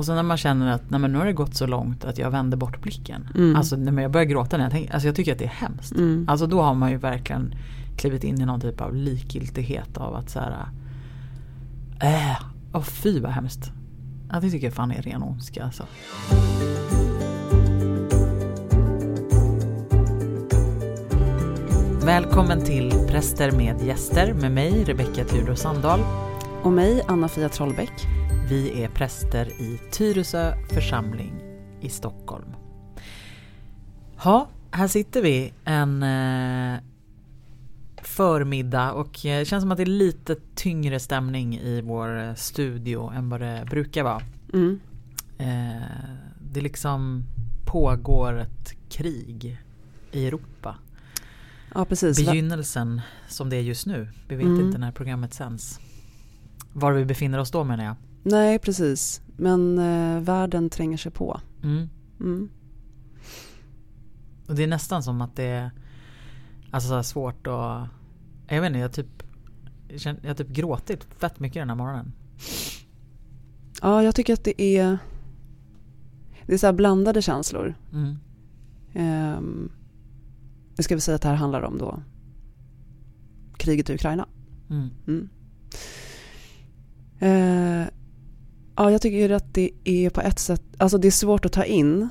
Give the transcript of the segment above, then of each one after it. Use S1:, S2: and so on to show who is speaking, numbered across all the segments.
S1: Och så när man känner att nej men nu har det gått så långt att jag vänder bort blicken.
S2: Mm.
S1: Alltså när jag börjar gråta när jag tänker, alltså jag tycker att det är hemskt.
S2: Mm.
S1: Alltså då har man ju verkligen klivit in i någon typ av likgiltighet av att så här. Äh, åh fy vad hemskt. Ja, det tycker jag fan är ren ondska alltså. Välkommen till Präster med gäster med mig Rebecka Tudor Sandahl.
S2: Och mig, Anna-Fia Trollbäck.
S1: Vi är präster i Tyresö församling i Stockholm. Ja, här sitter vi en eh, förmiddag och eh, det känns som att det är lite tyngre stämning i vår eh, studio än vad det brukar vara.
S2: Mm.
S1: Eh, det liksom pågår ett krig i Europa.
S2: Ja, precis.
S1: Begynnelsen som det är just nu. Vi vet
S2: Mm.
S1: inte när programmet sänds. Var vi befinner oss då menar jag.
S2: Nej, precis. Men eh, världen tränger sig på.
S1: Mm.
S2: Mm.
S1: Och det är nästan som att det är alltså svårt att Jag vet inte, jag typ jag har typ gråtit fett mycket den här morgonen.
S2: Ja, jag tycker att det är Det är så blandade känslor.
S1: Mm.
S2: Ehm, nu ska vi säga att det här handlar om då kriget i Ukraina.
S1: Mm.
S2: Mm. Eh, ja, jag tycker att det är på ett sätt, alltså det är svårt att ta in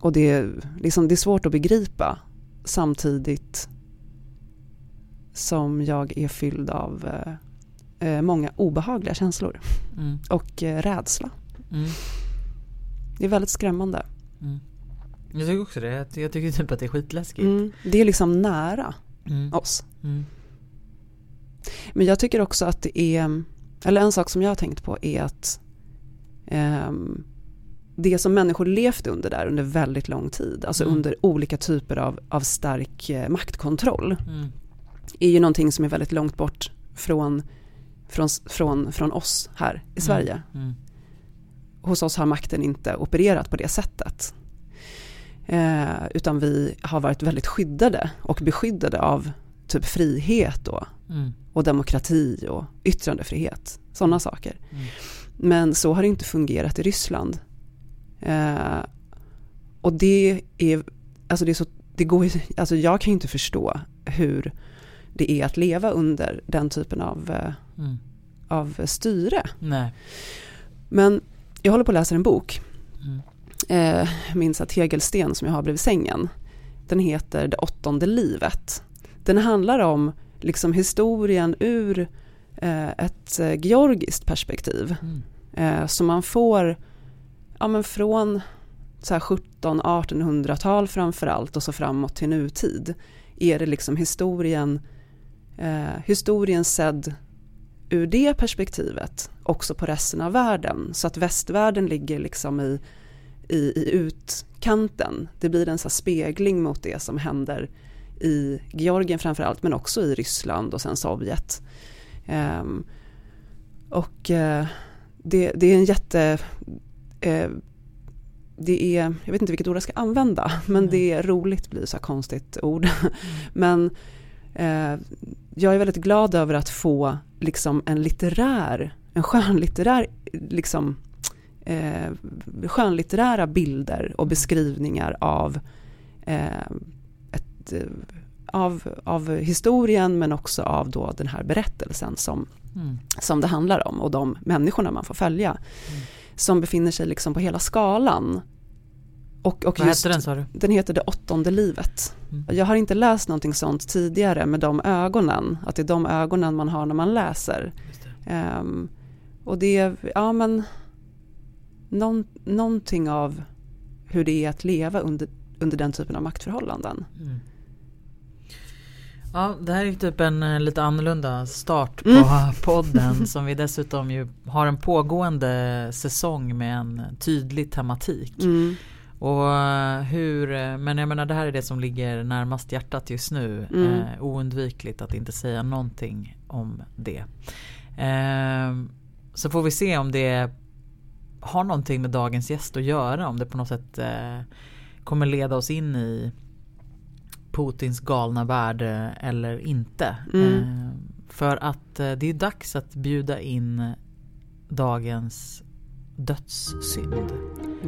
S2: och det är, liksom, det är svårt att begripa samtidigt som jag är fylld av eh, eh, många obehagliga känslor
S1: Mm.
S2: och eh, rädsla.
S1: Mm.
S2: Det är väldigt skrämmande.
S1: Mm. Jag tycker också det. Jag Jag tycker typ att det är skitläskigt.
S2: Mm. Det är liksom nära
S1: Mm.
S2: oss.
S1: Mm.
S2: Men jag tycker också att det är, eller en sak som jag har tänkt på är att ehm, det som människor levt under där under väldigt lång tid, alltså
S1: Mm.
S2: under olika typer av, av stark eh, maktkontroll,
S1: Mm.
S2: är ju någonting som är väldigt långt bort från, från, från, från oss här i Sverige.
S1: Mm.
S2: Hos oss har makten inte opererat på det sättet. Eh, utan vi har varit väldigt skyddade och beskyddade av typ frihet och
S1: Mm.
S2: Och demokrati och yttrandefrihet. Sådana saker.
S1: Mm.
S2: Men så har det inte fungerat i Ryssland. Eh, och det är, alltså det är så, det går alltså jag kan ju inte förstå hur det är att leva under den typen av, eh,
S1: Mm.
S2: av styre.
S1: Nej.
S2: Men jag håller på att läsa en bok,
S1: Mm.
S2: eh, minns att Tegelsten som jag har bredvid sängen, den heter Det åttonde livet. Den handlar om liksom historien ur eh, ett eh, georgiskt perspektiv.
S1: Mm.
S2: Eh, så man får ja, men från så här 17-1800-tal framförallt och så framåt till nutid är det liksom historien, eh, historien sedd ur det perspektivet också på resten av världen. Så att västvärlden ligger liksom i, i, i utkanten. Det blir en så spegling mot det som händer i Georgien framförallt men också i Ryssland och sen Sovjet. Um, och uh, det, det är en jätte... Uh, det är, jag vet inte vilket ord jag ska använda, men
S1: Mm.
S2: det är roligt blir så här konstigt ord. men uh, jag är väldigt glad över att få liksom en litterär, en skönlitterär, liksom eh, skönlitterära bilder och beskrivningar av, eh, eh, av, av historien men också av då den här berättelsen som,
S1: Mm.
S2: som det handlar om och de människorna man får följa.
S1: Mm.
S2: Som befinner sig liksom på hela skalan. Och, och
S1: Vad
S2: just,
S1: hette den sa du?
S2: den heter Det åttonde livet.
S1: Mm.
S2: Jag har inte läst någonting sånt tidigare med de ögonen, att det är de ögonen man har när man läser.
S1: Det.
S2: Ehm, och det är, ja men, någon, någonting av hur det är att leva under, under den typen av maktförhållanden.
S1: Mm. Ja, det här är typ en eh, lite annorlunda start på
S2: Mm.
S1: podden som vi dessutom ju har en pågående säsong med en tydlig tematik.
S2: Mm.
S1: Och eh, hur, eh, men jag menar det här är det som ligger närmast hjärtat just nu.
S2: Mm.
S1: Eh, oundvikligt att inte säga någonting om det. Eh, så får vi se om det har någonting med dagens gäst att göra. Om det på något sätt eh, kommer leda oss in i Putins galna värld eller inte.
S2: Mm.
S1: Eh, för att eh, det är dags att bjuda in dagens dödssynd.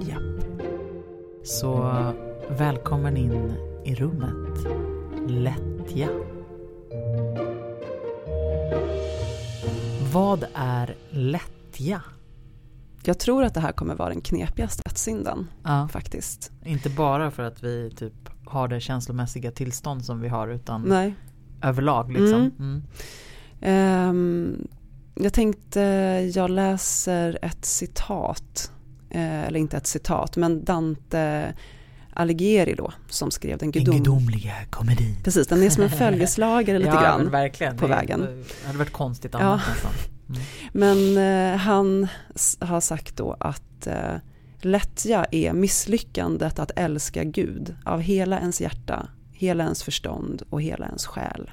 S2: Ja.
S1: Så välkommen in i rummet. Lättja. Vad är lättja?
S2: Jag tror att det här kommer vara den knepigaste dödssynden
S1: Ja,
S2: faktiskt.
S1: inte bara för att vi typ har det känslomässiga tillstånd som vi har utan
S2: Nej.
S1: överlag liksom.
S2: Mm.
S1: Mm.
S2: Ehm, jag tänkte, jag läser ett citat, eh, eller inte ett citat, men Dante Alighieri då, som skrev den
S1: Den
S2: gudom...
S1: gudomliga komedin.
S2: Precis, den är som en följeslagare lite
S1: ja,
S2: grann.
S1: Verkligen.
S2: på
S1: Det
S2: vägen.
S1: hade varit konstigt
S2: Ja.
S1: annars nästan. Mm.
S2: Men eh, han har sagt då att eh, lättja är misslyckandet att älska Gud av hela ens hjärta, hela ens förstånd och hela ens själ.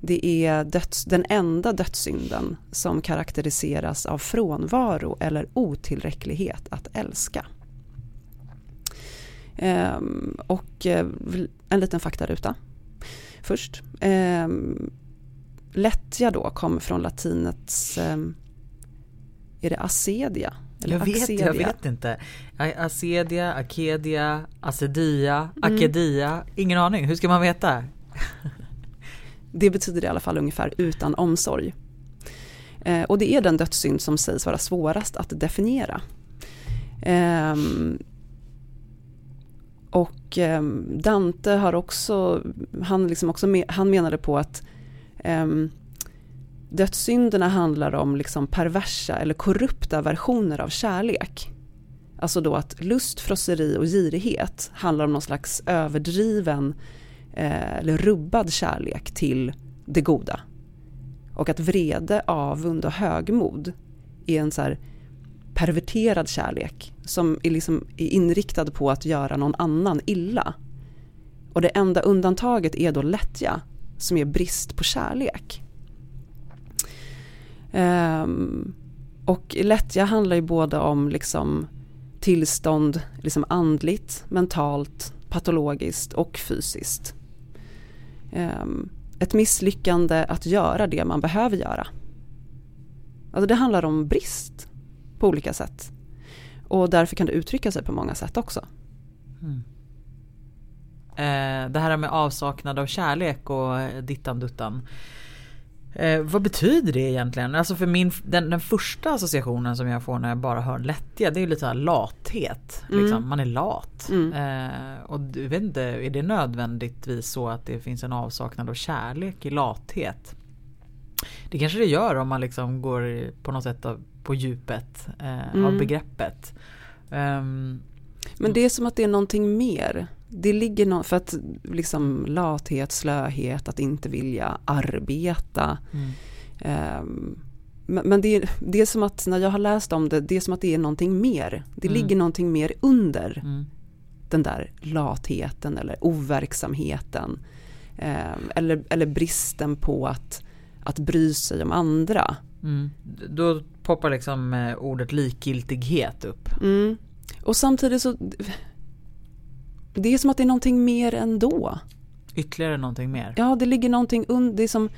S2: Det är döds, den enda dödssynden som karaktäriseras av frånvaro eller otillräcklighet att älska. Ehm, och eh, en liten faktaruta först. Ehm, lättja då kommer från latinets, ehm, är det acedia? Eller
S1: Jag vet,
S2: axedia?
S1: jag vet inte. Acedia, Akedia, Acedia,
S2: Mm.
S1: Akedia. Ingen aning. Hur ska man veta?
S2: Det betyder i alla fall ungefär utan omsorg. Eh, och det är den dödssynd som sägs vara svårast att definiera. Ehm, och ehm, Dante har också, han, liksom också me- han menade på att ehm, dödssynderna handlar om liksom perversa eller korrupta versioner av kärlek. Alltså då att lust, frosseri och girighet handlar om någon slags överdriven eh, eller rubbad kärlek till det goda. Och att vrede, avund och högmod är en så här perverterad kärlek som är, liksom är inriktad på att göra någon annan illa. Och det enda undantaget är då lättja som är brist på kärlek. Um, och lättja handlar ju både om liksom tillstånd liksom andligt, mentalt, patologiskt och fysiskt. Um, ett misslyckande att göra det man behöver göra. Alltså det handlar om brist på olika sätt. Och därför kan det uttrycka sig på många sätt också.
S1: Mm. Eh, det här med avsaknad av kärlek och dittan duttan. Eh, vad betyder det egentligen? Alltså för min, den, den första associationen som jag får när jag bara hör lättja det är lite så här lathet.
S2: Mm.
S1: Liksom. Man är lat.
S2: Mm.
S1: Eh, och du vet inte, är det nödvändigtvis så att det finns en avsaknad av kärlek i lathet? Det kanske det gör om man liksom går på något sätt av, på djupet eh, av
S2: Mm.
S1: begreppet. Ehm,
S2: Men det är som att det är någonting mer. Det ligger någon, för att liksom lathet, slöhet, att inte vilja arbeta.
S1: mm.
S2: Ehm, men det, är- det är som att när jag har läst om det, det är som att det är någonting mer. Det
S1: Mm.
S2: ligger någonting mer under
S1: Mm.
S2: den där latheten eller overksamheten. Ehm, eller, eller bristen på att, att bry sig om andra.
S1: Mm. Då poppar liksom eh, ordet likgiltighet upp.
S2: Mm. Och samtidigt så, det är som att det är någonting mer ändå.
S1: Ytterligare någonting mer.
S2: Ja, det ligger någonting under, det är som,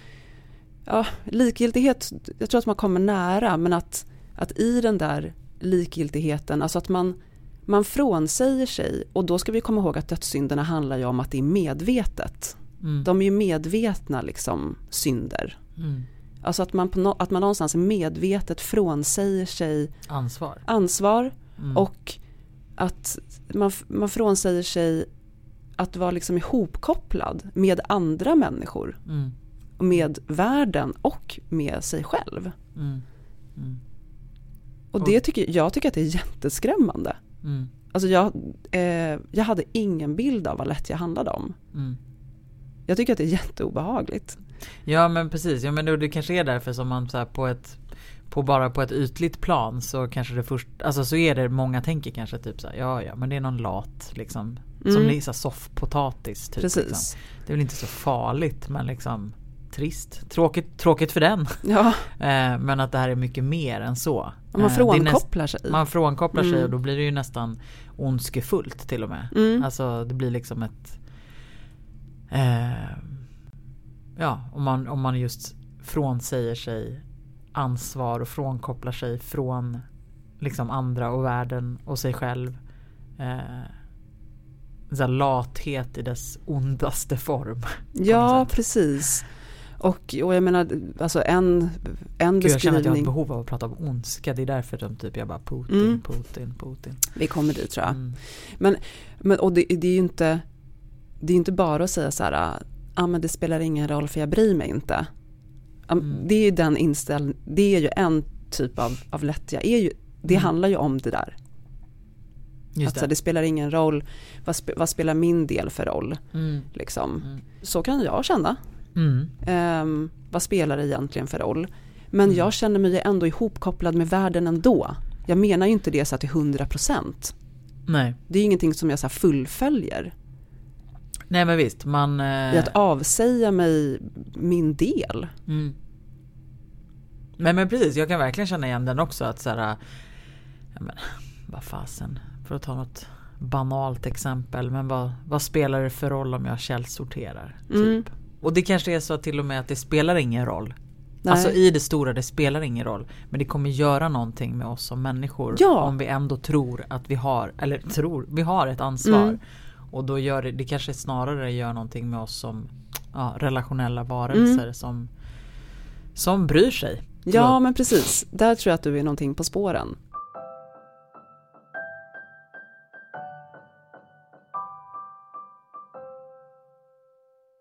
S2: ja, likgiltighet, jag tror att man kommer nära, men att, att i den där likgiltigheten, alltså att man, man frånsäger sig, och då ska vi komma ihåg att dödssynderna handlar ju om att det är medvetet.
S1: Mm.
S2: De är ju medvetna liksom synder.
S1: Mm.
S2: Alltså att man, på att man någonstans medvetet frånsäger sig
S1: Ansvar.
S2: ansvar
S1: Mm.
S2: och att man, man frånsäger sig att vara liksom ihopkopplad med andra människor.
S1: Mm.
S2: med världen och med sig själv.
S1: Mm. Mm.
S2: Och det tycker, jag tycker att det är jätteskrämmande.
S1: Mm.
S2: Alltså jag, eh, jag hade ingen bild av vad lättja handlade om.
S1: Mm.
S2: Jag tycker att det är jätteobehagligt.
S1: Ja men precis, ja, men det, det kanske är därför som man så här, på ett på bara på ett ytligt plan så kanske det först, alltså så är det många tänker kanske typ så här, ja ja men det är någon lat liksom. Som
S2: Mm.
S1: mm. soffpotatis typ.
S2: Precis.
S1: Liksom. Det är väl inte så farligt men liksom trist. Tråkigt, tråkigt för den.
S2: Ja,
S1: Eh, men att det här är mycket mer än så.
S2: och man
S1: Eh, näst-
S2: frånkopplar sig.
S1: Man frånkopplar sig
S2: Mm.
S1: och då blir det ju nästan ondskefullt till och med.
S2: Mm.
S1: Alltså det blir liksom ett eh, Ja, om man, om man just frånsäger sig ansvar och frånkopplar sig från liksom andra och världen och sig själv. Eh, lathet i dess ondaste form.
S2: Ja, precis. Och, och jag menar, alltså en, en
S1: Gud, jag känner att jag har
S2: beskrivning.
S1: ett behov av att prata om ondska. Det är därför de typ jag bara Putin,
S2: Mm.
S1: Putin, Putin.
S2: Vi kommer dit tror jag.
S1: Mm.
S2: Men, och det, det är ju inte, det är inte bara att säga så här, ah, men det spelar ingen roll för jag bryr mig inte.
S1: Mm.
S2: Det är ju den inställningen, det är ju en typ av, av lättja, är ju, det
S1: Mm.
S2: handlar ju om det där.
S1: Just
S2: Att så här,
S1: det.
S2: det spelar ingen roll, vad, spe, vad spelar min del för roll?
S1: Mm.
S2: Liksom.
S1: Mm.
S2: Så kan jag känna. Ehm, vad spelar det egentligen för roll? Men
S1: Mm.
S2: jag känner mig ändå ihopkopplad med världen ändå. Jag menar ju inte det så att till 100%.
S1: Nej.
S2: Det är ingenting som jag så fullföljer.
S1: Nej men visst, man... Eh,
S2: I att avsäga mig min del.
S1: mm. Men, men precis, jag kan verkligen känna igen den också att så här, ja, men, vad fasen, för att ta något banalt exempel, men vad, vad spelar det för roll om jag källsorterar?
S2: Mm.
S1: Typ. Och det kanske är så till och med att det spelar ingen roll.
S2: Nej.
S1: Alltså i det stora, det spelar ingen roll. Men det kommer göra någonting med oss som människor.
S2: Ja.
S1: Om vi ändå tror att vi har, eller tror, vi har ett ansvar.
S2: Mm.
S1: Och då gör det, det kanske snarare gör någonting med oss som ja, relationella varelser
S2: Mm.
S1: som, som bryr sig.
S2: Ja men precis, där tror jag att du är någonting på spåren.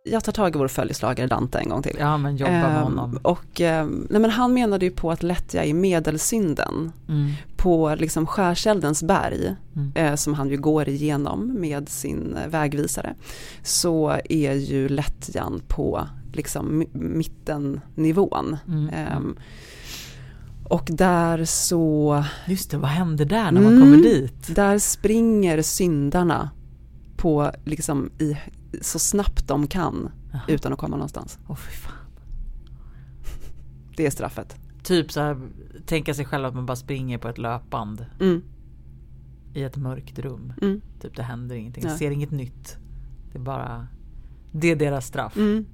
S2: Jag tar tag i vår följeslagare Dante en gång till.
S1: Ja men jobba med
S2: Ehm,
S1: honom.
S2: och ehm, nej, men han menade ju på att lättja är medelsynden
S1: Mm.
S2: På liksom skärseldens berg,
S1: Mm.
S2: eh, som han ju går igenom med sin eh, vägvisare, så är ju lättjan på liksom mi- mittennivån.
S1: Mm.
S2: Ehm, och där så,
S1: Just det, vad händer där när man
S2: Mm.
S1: kommer dit?
S2: där springer syndarna på liksom i, så snabbt de kan
S1: Jaha.
S2: utan att komma någonstans.
S1: Åh, fy fan.
S2: Det är straffet.
S1: Typ så här, tänka sig själv att man bara springer på ett löpband
S2: Mm,
S1: i ett mörkt rum.
S2: mm,
S1: Typ det händer ingenting,
S2: Nej.
S1: ser inget nytt. Det är bara, det är deras straff
S2: mm,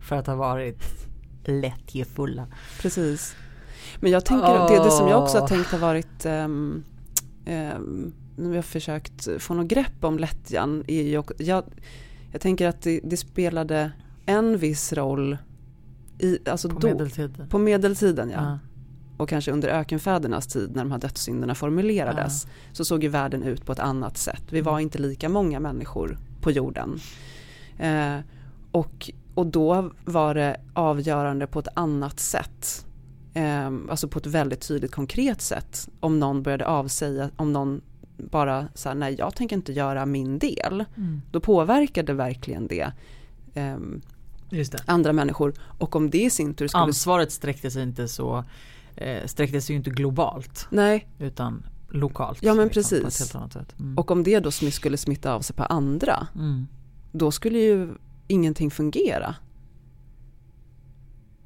S1: för att ha varit lättjefulla.
S2: precis. Men jag tänker, det, det som jag också har tänkt har varit, um, när vi har försökt få något grepp om lättjan, är också- jag, jag tänker att det, det spelade en viss roll i, alltså
S1: På
S2: då,
S1: medeltiden.
S2: på medeltiden ja.
S1: Ja.
S2: och kanske under ökenfädernas tid när de här dödssynderna formulerades så såg ju världen ut på ett annat sätt. Vi var inte lika många människor på jorden. Eh, och, och då var det avgörande på ett annat sätt. Eh, alltså på ett väldigt tydligt konkret sätt. Om någon började avsäga, om någon bara sa nej jag tänker inte göra min del.
S1: Mm.
S2: Då påverkade verkligen det eh. Andra människor. Och om det i sin tur skulle...
S1: Ansvaret sträckte sig inte så eh, sträckte sig ju inte globalt
S2: Nej,
S1: utan lokalt.
S2: Ja, men
S1: liksom, På ett
S2: precis.
S1: helt annat sätt. Mm.
S2: och om det då skulle smitta av sig på andra
S1: mm.
S2: då skulle ju ingenting fungera.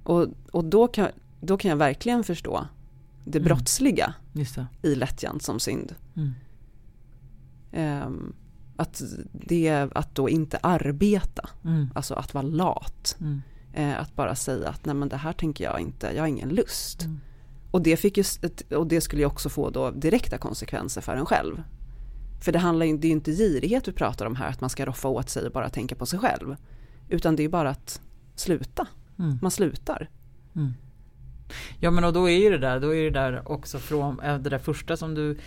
S2: Och, och då, kan, då kan jag verkligen förstå det
S1: Mm.
S2: brottsliga
S1: Just det.
S2: i lättjan som synd.
S1: Mm.
S2: Att, det, att då inte arbeta,
S1: Mm.
S2: alltså att vara lat.
S1: Mm.
S2: Eh, att bara säga att nej men det här tänker jag inte, jag har ingen lust.
S1: Mm.
S2: Och, det fick ju, och det skulle ju också få då direkta konsekvenser för en själv. För det handlar ju det är ju inte girighet vi pratar om här, att man ska roffa åt sig och bara tänka på sig själv. Utan det är bara att sluta,
S1: Mm.
S2: man slutar.
S1: Mm. Ja men och då är ju det där, då är det där också från eh, det där första som du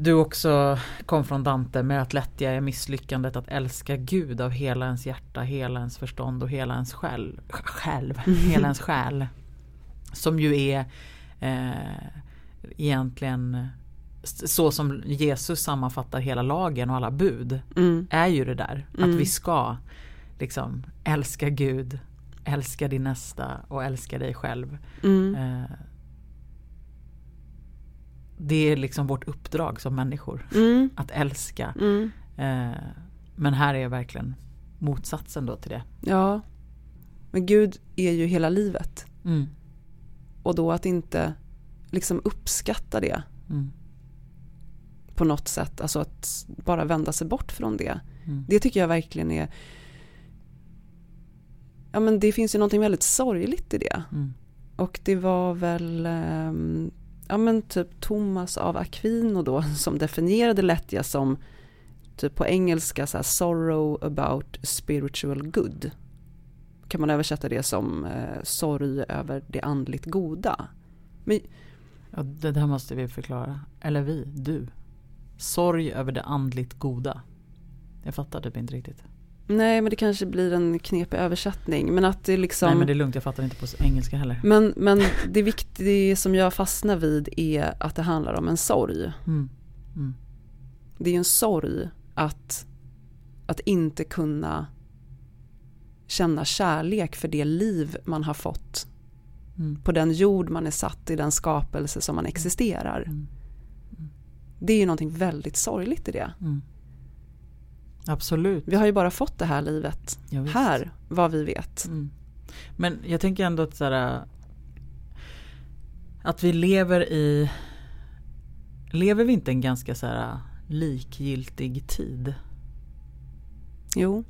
S1: du också kom från Dante med att lättja är misslyckandet att älska Gud av hela ens hjärta, hela ens förstånd och hela ens själ. Själv, hela ens själ. Som ju är eh, egentligen så som Jesus sammanfattar hela lagen och alla bud.
S2: Mm.
S1: Är ju det där.
S2: Mm.
S1: Att vi ska liksom älska Gud, älska din nästa och älska dig själv.
S2: Mm.
S1: Eh, det är liksom vårt uppdrag som människor.
S2: Mm.
S1: Att älska.
S2: Mm.
S1: Eh, men här är verkligen motsatsen då till det.
S2: Ja, men Gud är ju hela livet.
S1: Mm.
S2: Och då att inte liksom uppskatta det
S1: Mm.
S2: på något sätt, alltså att bara vända sig bort från det.
S1: Mm.
S2: Det tycker jag verkligen är Ja men det finns ju någonting väldigt sorgligt i det.
S1: Mm.
S2: Och det var väl ehm, ja men typ Thomas av Aquino då som definierade lättja som typ på engelska så här, sorrow about spiritual good. Kan man översätta det som eh, sorg över det andligt goda. Men,
S1: ja, det där måste vi förklara. Eller vi, du. Sorg över det andligt goda. Jag fattar typ inte riktigt.
S2: Nej men det kanske blir en knepig översättning. Men att det liksom...
S1: Nej men det är lugnt, jag fattar inte på engelska heller.
S2: Men, men det viktiga som jag fastnar vid är att det handlar om en sorg.
S1: Mm. Mm.
S2: Det är en sorg att, att inte kunna känna kärlek för det liv man har fått.
S1: Mm.
S2: På den jord man är satt i den skapelse som man existerar.
S1: Mm.
S2: Det är ju någonting väldigt sorgligt i det.
S1: Absolut.
S2: Vi har ju bara fått det här livet
S1: Ja,
S2: här, vad vi vet.
S1: Mm. Men jag tänker ändå att så här, Att vi lever i Lever vi inte en ganska så här likgiltig tid?
S2: Jo,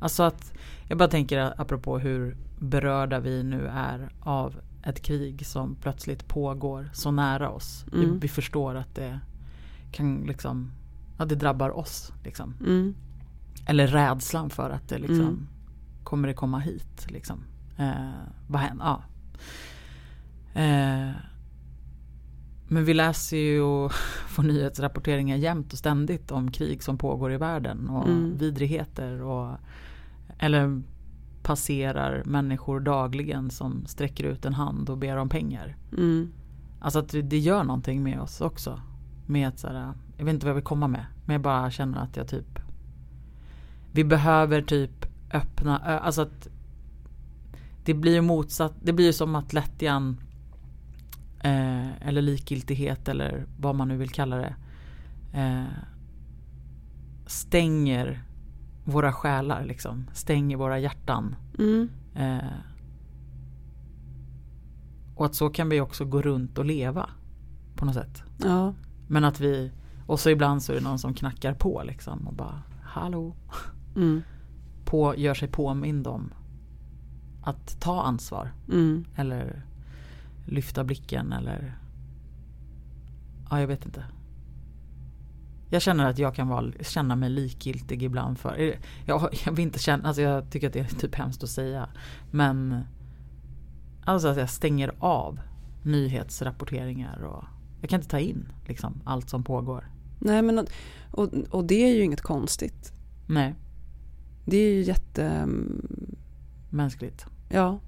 S1: Alltså att Jag bara tänker apropå hur berörda vi nu är av ett krig som plötsligt pågår så nära oss. Vi,
S2: Mm.
S1: vi förstår att det kan liksom Att det drabbar oss liksom.
S2: mm,
S1: Eller rädslan för att det liksom
S2: Mm.
S1: Kommer det komma hit liksom? Eh, vad händer? Ja. Eh, men vi läser ju och får nyhetsrapporteringar jämt och ständigt om krig som pågår i världen och
S2: Mm.
S1: vidrigheter och eller passerar människor dagligen som sträcker ut en hand och ber om pengar.
S2: mm,
S1: Alltså att det gör någonting med oss också. Med att så här, jag vet inte vad jag vill komma med. Men jag bara känner att jag typ Vi behöver typ öppna, alltså att Det blir ju motsatt, det blir ju som att lättjan eh, Eller likgiltighet eller vad man nu vill kalla det eh, Stänger våra själar liksom. Stänger våra hjärtan.
S2: mm,
S1: Eh, och att så kan vi också gå runt och leva. På något sätt.
S2: ja,
S1: Men att vi, och så ibland så är det någon som knackar på liksom och bara Hallå.
S2: mm,
S1: På, gör sig påmind om att ta ansvar.
S2: mm,
S1: Eller lyfta blicken eller Ja jag vet inte. Jag känner att jag kan vara, känna mig likgiltig ibland för jag, jag vill inte känna, alltså jag tycker att det är typ hemskt att säga. Men Alltså att jag stänger av nyhetsrapporteringar och jag kan inte ta in liksom allt som pågår.
S2: Nej men och, och det är ju inget konstigt.
S1: Nej,
S2: Det är ju jätte,
S1: mänskligt.
S2: ja,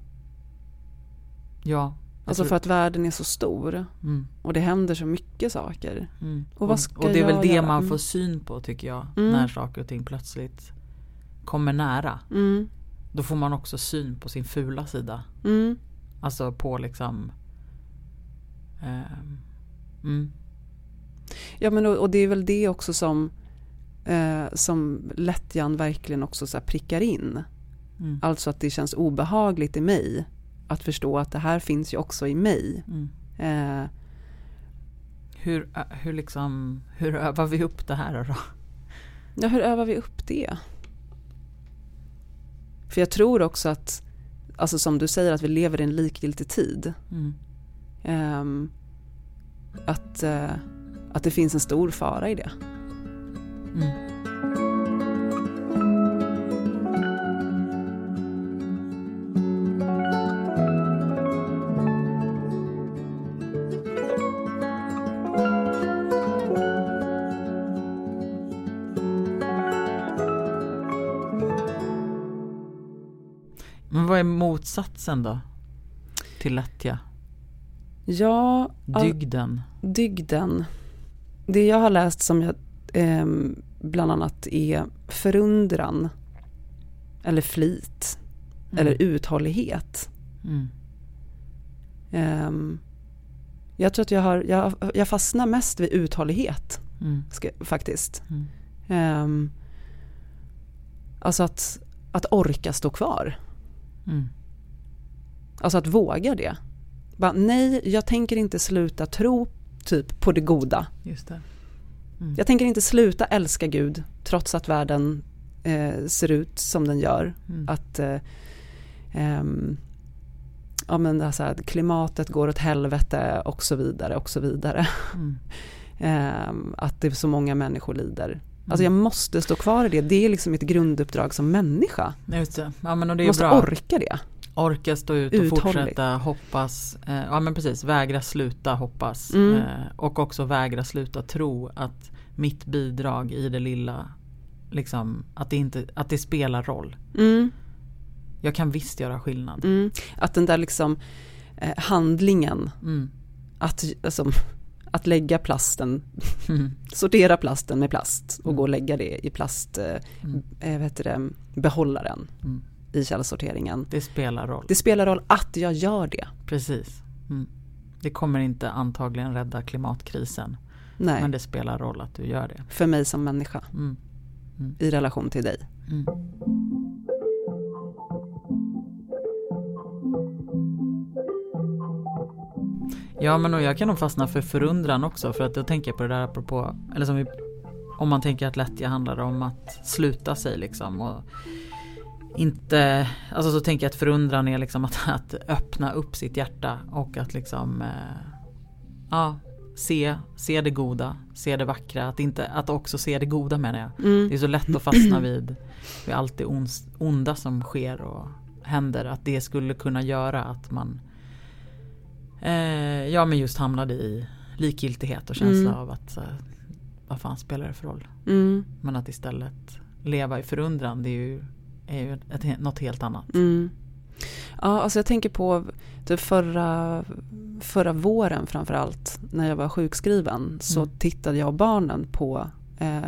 S1: Ja.
S2: alltså
S1: tror-
S2: för att världen är så stor
S1: mm,
S2: och det händer så mycket saker.
S1: mm.
S2: Och vad ska
S1: och det är väl det
S2: göra?
S1: man
S2: Mm.
S1: får syn på tycker jag.
S2: Mm.
S1: När saker och ting plötsligt kommer nära.
S2: Mm,
S1: Då får man också syn på sin fula sida.
S2: mm,
S1: Alltså på liksom ehm, mm,
S2: ja men och, och det är väl det också som, eh, som lättjan verkligen också så prickar in.
S1: mm,
S2: Alltså att det känns obehagligt i mig att förstå att det här finns ju också i mig.
S1: mm.
S2: Eh,
S1: Hur, hur liksom Hur övar vi upp det här då?
S2: Ja, hur övar vi upp det? För jag tror också att, alltså som du säger, att vi lever i en likgiltig tid.
S1: Mm,
S2: Ehm, att, eh, att det finns en stor fara i det.
S1: mm. Men vad är motsatsen då? Till lättja?
S2: Ja,
S1: Dygden?
S2: dygden. Det jag har läst som jag ehm, bland annat är förundran eller flit
S1: Mm.
S2: eller uthållighet.
S1: Mm.
S2: Ehm, jag tror att jag, har, jag, jag fastnar mest vid uthållighet
S1: Mm.
S2: ska, faktiskt. Ehm, alltså att, att orka stå kvar.
S1: Mm.
S2: Alltså att våga det. Bara, nej, jag tänker inte sluta tro typ på det goda.
S1: Just det. Mm.
S2: Jag tänker inte sluta älska Gud trots att världen eh, ser ut som den gör.
S1: Mm.
S2: Att, eh, ehm, ja men det här, så här, klimatet går åt helvete och så vidare och så vidare.
S1: Mm.
S2: Ehm, att det är så många människor lider.
S1: Mm.
S2: Alltså jag måste stå kvar i det, det är liksom mitt grunduppdrag som människa.
S1: Just det. Ja, men och det är
S2: Jag måste
S1: bra.
S2: orka det.
S1: Orka stå ut och
S2: Uthållig.
S1: fortsätta hoppas. Eh, ja men precis, vägra sluta hoppas.
S2: Mm.
S1: Eh, och också vägra sluta tro att mitt bidrag i det lilla, liksom, att, det inte, att det spelar roll.
S2: Mm,
S1: Jag kan visst göra skillnad.
S2: mm. Att den där liksom eh, handlingen,
S1: Mm.
S2: att, alltså, att lägga plasten,
S1: Mm.
S2: sortera plasten med plast och
S1: Mm.
S2: gå och lägga det i plast, eh, vad heter det, behållaren. I källsorteringen.
S1: Det spelar roll.
S2: Det spelar roll att jag gör det.
S1: Precis. Mm. Det kommer inte antagligen rädda klimatkrisen.
S2: Nej,
S1: Men det spelar roll att du gör det.
S2: för mig som människa
S1: Mm.
S2: i relation till dig.
S1: Mm. Ja men och jag kan nog fastna för förundran också för att jag tänker på det där apropå, eller som vi, om man tänker att lättja handlar om att sluta sig liksom och inte, alltså så tänker jag att förundran är liksom att, att öppna upp sitt hjärta och att liksom eh, ja, se, se det goda, se det vackra, att, inte, att också se det goda menar jag.
S2: Mm.
S1: Det är så lätt att fastna vid, vid allt det ons, onda som sker och händer. Att det skulle kunna göra att man eh, ja men just hamnade i likgiltighet och känsla
S2: Mm.
S1: av att eh, vad fan spelar det för roll?
S2: Mm.
S1: Men att istället leva i förundran det är ju, är ju ett, något helt annat.
S2: Mm. Ja, alltså jag tänker på det förra, förra våren framförallt när jag var sjukskriven så
S1: Mm.
S2: tittade jag och barnen på eh,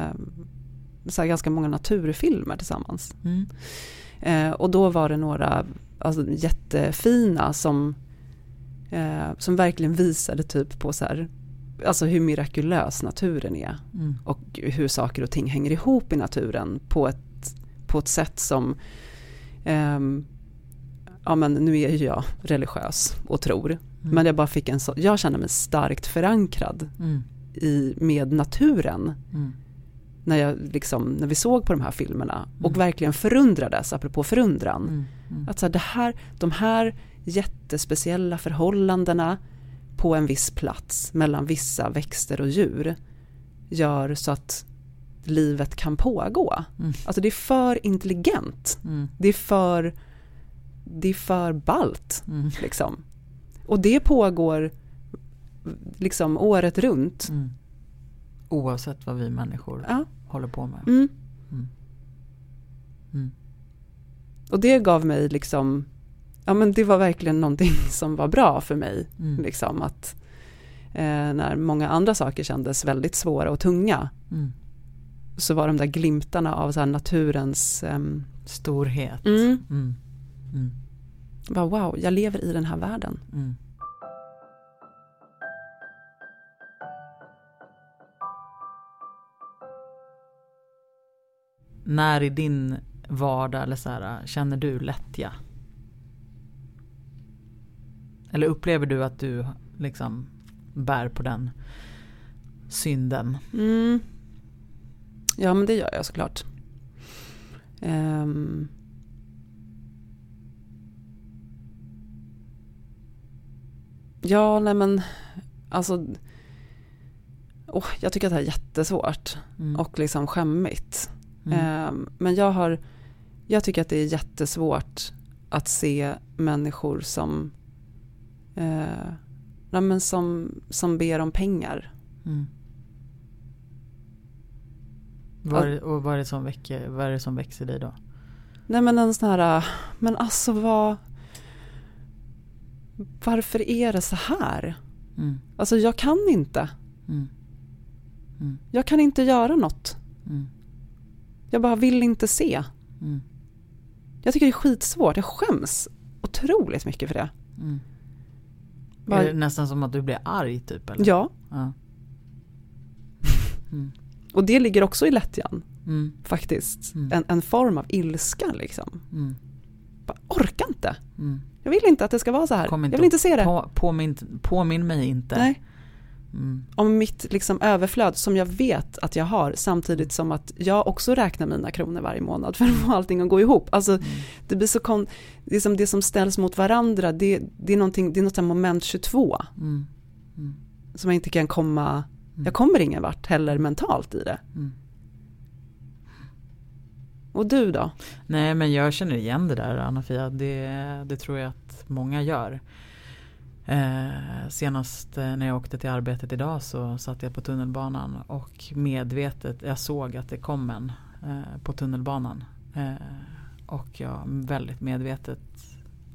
S2: så ganska många naturfilmer tillsammans.
S1: Mm.
S2: Eh, och då var det några alltså, jättefina som, eh, som verkligen visade typ på så här, alltså hur mirakulös naturen är
S1: Mm.
S2: och hur saker och ting hänger ihop i naturen på ett, på ett sätt som ehm, ja men nu är ju jag religiös och tror
S1: Mm.
S2: men jag bara fick en så, jag kände mig starkt förankrad
S1: Mm.
S2: i, med naturen
S1: Mm.
S2: när, jag liksom, när vi såg på de här filmerna och
S1: Mm.
S2: verkligen förundrades, apropå förundran.
S1: Mm. Mm.
S2: Att så här, det här, de här jättespeciella förhållandena på en viss plats mellan vissa växter och djur gör så att livet kan pågå.
S1: Mm.
S2: Alltså det är för intelligent.
S1: Mm.
S2: Det är för, det är för ballt
S1: Mm.
S2: liksom. Och det pågår liksom året runt.
S1: Mm. Oavsett vad vi människor
S2: Ja.
S1: håller på med.
S2: Mm.
S1: Mm. Mm.
S2: Och det gav mig liksom, ja men det var verkligen någonting som var bra för mig. Liksom att eh, när många andra saker kändes väldigt svåra och tunga. Så var de där glimtarna av så naturens, ehm,
S1: Storhet.
S2: mm,
S1: Mm. Mm.
S2: bara wow, jag lever i den här världen.
S1: Mm. När i din vardag eller så här, känner du lättja? Eller upplever du att du liksom bär på den synden?
S2: Mm. Ja men det gör jag såklart. Ehm. Ja, nej men alltså åh, jag tycker att det här är jättesvårt
S1: Mm.
S2: och liksom skämmigt.
S1: Mm.
S2: Ehm, men jag har, jag tycker att det är jättesvårt att se människor som, eh, ja, men som, som ber om pengar.
S1: Mm. Det- och vad är, det som väcker, vad är det som växer dig då?
S2: Nej men en sån här, men alltså vad, varför är det så här?
S1: Mm.
S2: Alltså jag kan inte,
S1: Mm. Mm.
S2: jag kan inte göra något.
S1: Mm.
S2: Jag bara vill inte se.
S1: Mm.
S2: Jag tycker det är skitsvårt, jag skäms otroligt mycket för det.
S1: Mm.
S2: Bara-
S1: Är det nästan som att du blir arg typ? Eller?
S2: Ja,
S1: Ja.
S2: Och det ligger också i lättjan
S1: Mm.
S2: faktiskt.
S1: Mm.
S2: En, en form av ilska liksom.
S1: Mm.
S2: Bara orkar inte.
S1: Mm.
S2: Jag vill inte att det ska vara så här. Jag vill inte se det.
S1: På, påminn, påminn mig inte.
S2: Nej.
S1: Mm.
S2: Om mitt liksom överflöd som jag vet att jag har samtidigt som att jag också räknar mina kronor varje månad för att få allting att gå ihop. Alltså,
S1: Mm.
S2: det blir så kon- det, som det som ställs mot varandra, det, det är det är något moment 22
S1: Mm.
S2: Som jag inte kan komma,
S1: Mm.
S2: Jag kommer ingen vart heller mentalt i det.
S1: Mm.
S2: Och du då?
S1: Nej men jag känner igen det där Anna-Fia. Det, det tror jag att många gör. Eh, senast eh, när jag åkte till arbetet idag så satt jag på tunnelbanan och medvetet, jag såg att det kom en eh, på tunnelbanan. Eh, och jag väldigt medvetet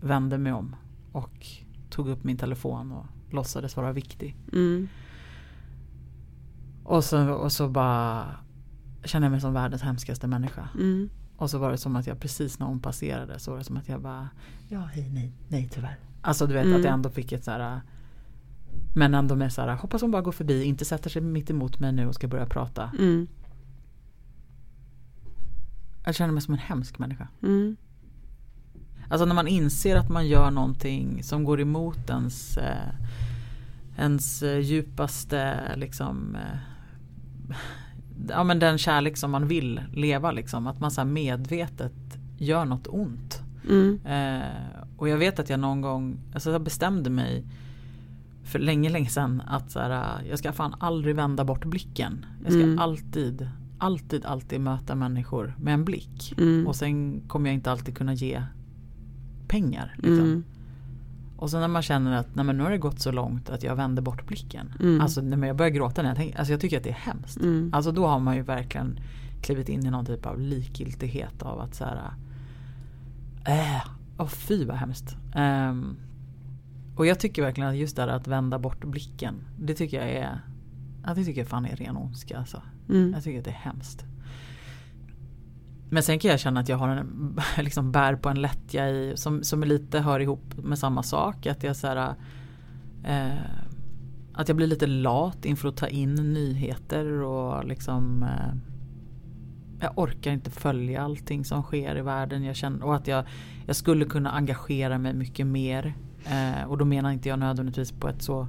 S1: vände mig om och tog upp min telefon och låtsades vara viktig.
S2: Mm.
S1: Och så, och så bara kände jag mig som världens hemskaste människa.
S2: Mm.
S1: Och så var det som att jag precis när hon passerade så var det som att jag bara Ja hej nej, nej tyvärr. Alltså du vet
S2: Mm.
S1: att jag ändå fick ett så här Men ändå med så här hoppas hon bara går förbi, inte sätter sig mitt emot mig nu och ska börja prata.
S2: Mm.
S1: Jag känner mig som en hemsk människa.
S2: Mm.
S1: Alltså när man inser att man gör någonting som går emot ens eh, Ens eh, djupaste liksom eh, Ja men den kärlek som man vill leva liksom. Att man så medvetet gör något ont.
S2: Mm.
S1: Eh, och jag vet att jag någon gång, alltså jag bestämde mig för länge, länge sedan att så här, jag ska fan aldrig vända bort blicken. Jag ska
S2: Mm.
S1: alltid, alltid, alltid möta människor med en blick.
S2: Mm.
S1: Och sen kommer jag inte alltid kunna ge pengar. Liksom. Och sen när man känner att nej, men nu har det gått så långt att jag vänder bort blicken.
S2: Mm.
S1: Alltså när jag börjar gråta när jag tänker, alltså jag tycker att det är hemskt.
S2: Mm.
S1: Alltså då har man ju verkligen klivit in i någon typ av likgiltighet av att så här. Äh, åh fy vad hemskt. Ehm, och jag tycker verkligen att just det här att vända bort blicken. Det tycker jag är, ja, det tycker jag fan är ren ondska alltså.
S2: Mm.
S1: Jag tycker att det är hemskt. Men sen kan jag känna att jag har en, liksom bär på en lättja i, som, som lite hör ihop med samma sak. Att jag så här, eh, att jag blir lite lat inför att ta in nyheter och liksom eh, jag orkar inte följa allting som sker i världen. Jag känner, och att jag, jag skulle kunna engagera mig mycket mer. Eh, och då menar inte jag nödvändigtvis på ett så eh,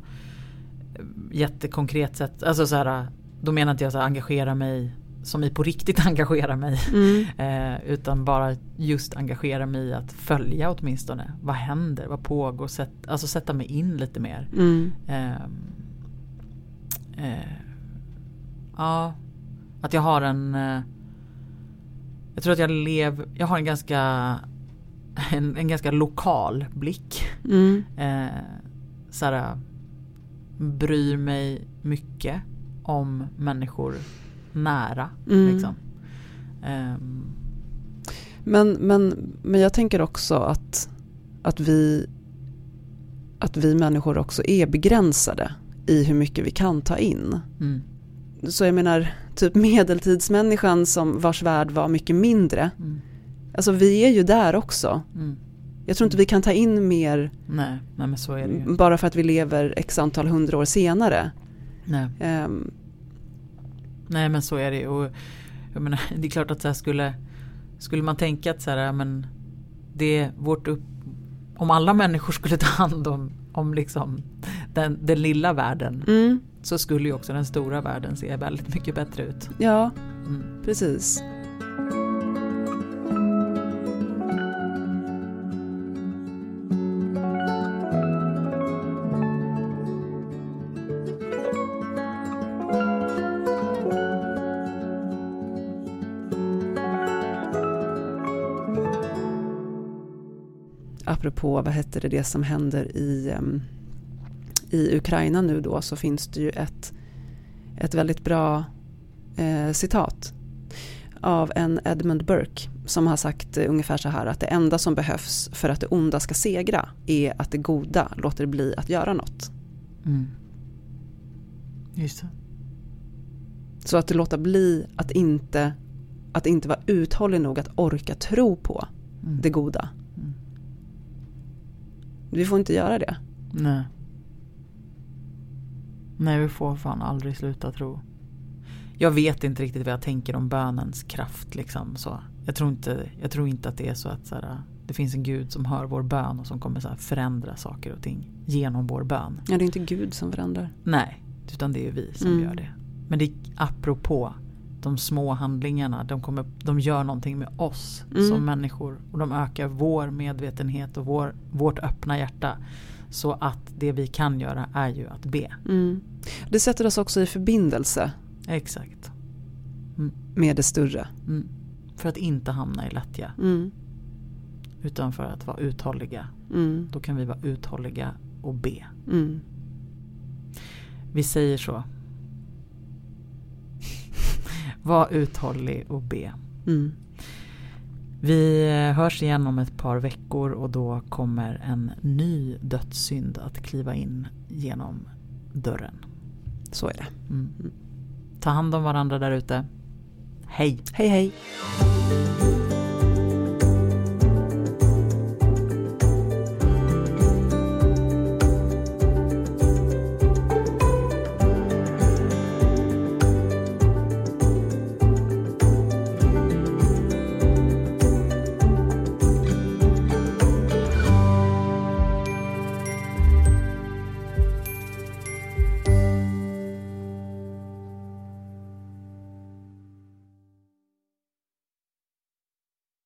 S1: jättekonkret sätt. Alltså så här, då menar inte jag så här, engagera mig som i på riktigt engagera mig.
S2: Mm.
S1: Eh, utan bara just engagera mig i att följa åtminstone. Vad händer? Vad pågår? Sätt, alltså sätta mig in lite mer.
S2: Mm.
S1: Ehm, eh, ja, att jag har en eh, Jag tror att jag lever, jag har en ganska En, en ganska lokal blick.
S2: Mm.
S1: Eh, såhär, bryr mig mycket om människor nära.
S2: Mm.
S1: Liksom. Ehm,
S2: Men, men, men jag tänker också att, att, vi, att vi människor också är begränsade i hur mycket vi kan ta in.
S1: mm,
S2: Så jag menar, typ medeltidsmänniskan som vars värld var mycket mindre.
S1: mm,
S2: Alltså vi är ju där också.
S1: mm.
S2: Jag tror inte vi kan ta in mer
S1: Nej, nej men så är det ju.
S2: bara för att vi lever x antal hundra år senare.
S1: Nej. Nej men så är det. Och jag menar, det är klart att så här skulle, skulle man tänka att så här, men det vårt upp, om alla människor skulle ta hand om, om liksom den, den lilla världen
S2: mm,
S1: så skulle ju också den stora världen se väldigt mycket bättre ut.
S2: ja,
S1: Mm.
S2: precis. Apropå, vad hette det, det som händer i, i Ukraina nu då, så finns det ju ett, ett väldigt bra eh, citat av en Edmund Burke som har sagt eh, ungefär så här att det enda som behövs för att det onda ska segra är att det goda låter bli att göra något.
S1: Mm. Just det.
S2: Så att det låter bli att inte, att inte vara uthållig nog att orka tro på
S1: Mm.
S2: det goda. Vi får inte göra det.
S1: Nej. Nej vi får fan aldrig sluta tro. Jag vet inte riktigt vad jag tänker om bönens kraft liksom så. Jag tror inte, jag tror inte att det är så att så här, det finns en gud som hör vår bön och som kommer så här, förändra saker och ting genom vår bön.
S2: Ja, det är inte Gud som förändrar.
S1: Nej, Utan det är vi som
S2: Mm.
S1: gör det. Men det är apropå de små handlingarna. De, kommer, de gör någonting med oss
S2: Mm.
S1: som människor. Och de ökar vår medvetenhet och vår, vårt öppna hjärta. Så att det vi kan göra är ju att be.
S2: Mm. Det sätter oss också i förbindelse
S1: Exakt.
S2: med det större.
S1: Mm. För att inte hamna i lättja.
S2: Mm.
S1: Utan för att vara uthålliga.
S2: Mm.
S1: Då kan vi vara uthålliga och be.
S2: Mm.
S1: Vi säger så. Var uthållig och be.
S2: Mm.
S1: Vi hörs igen om ett par veckor och då kommer en ny dödssynd att kliva in genom dörren.
S2: Så är det.
S1: Mm. Ta hand om varandra där ute. Hej!
S2: Hej hej!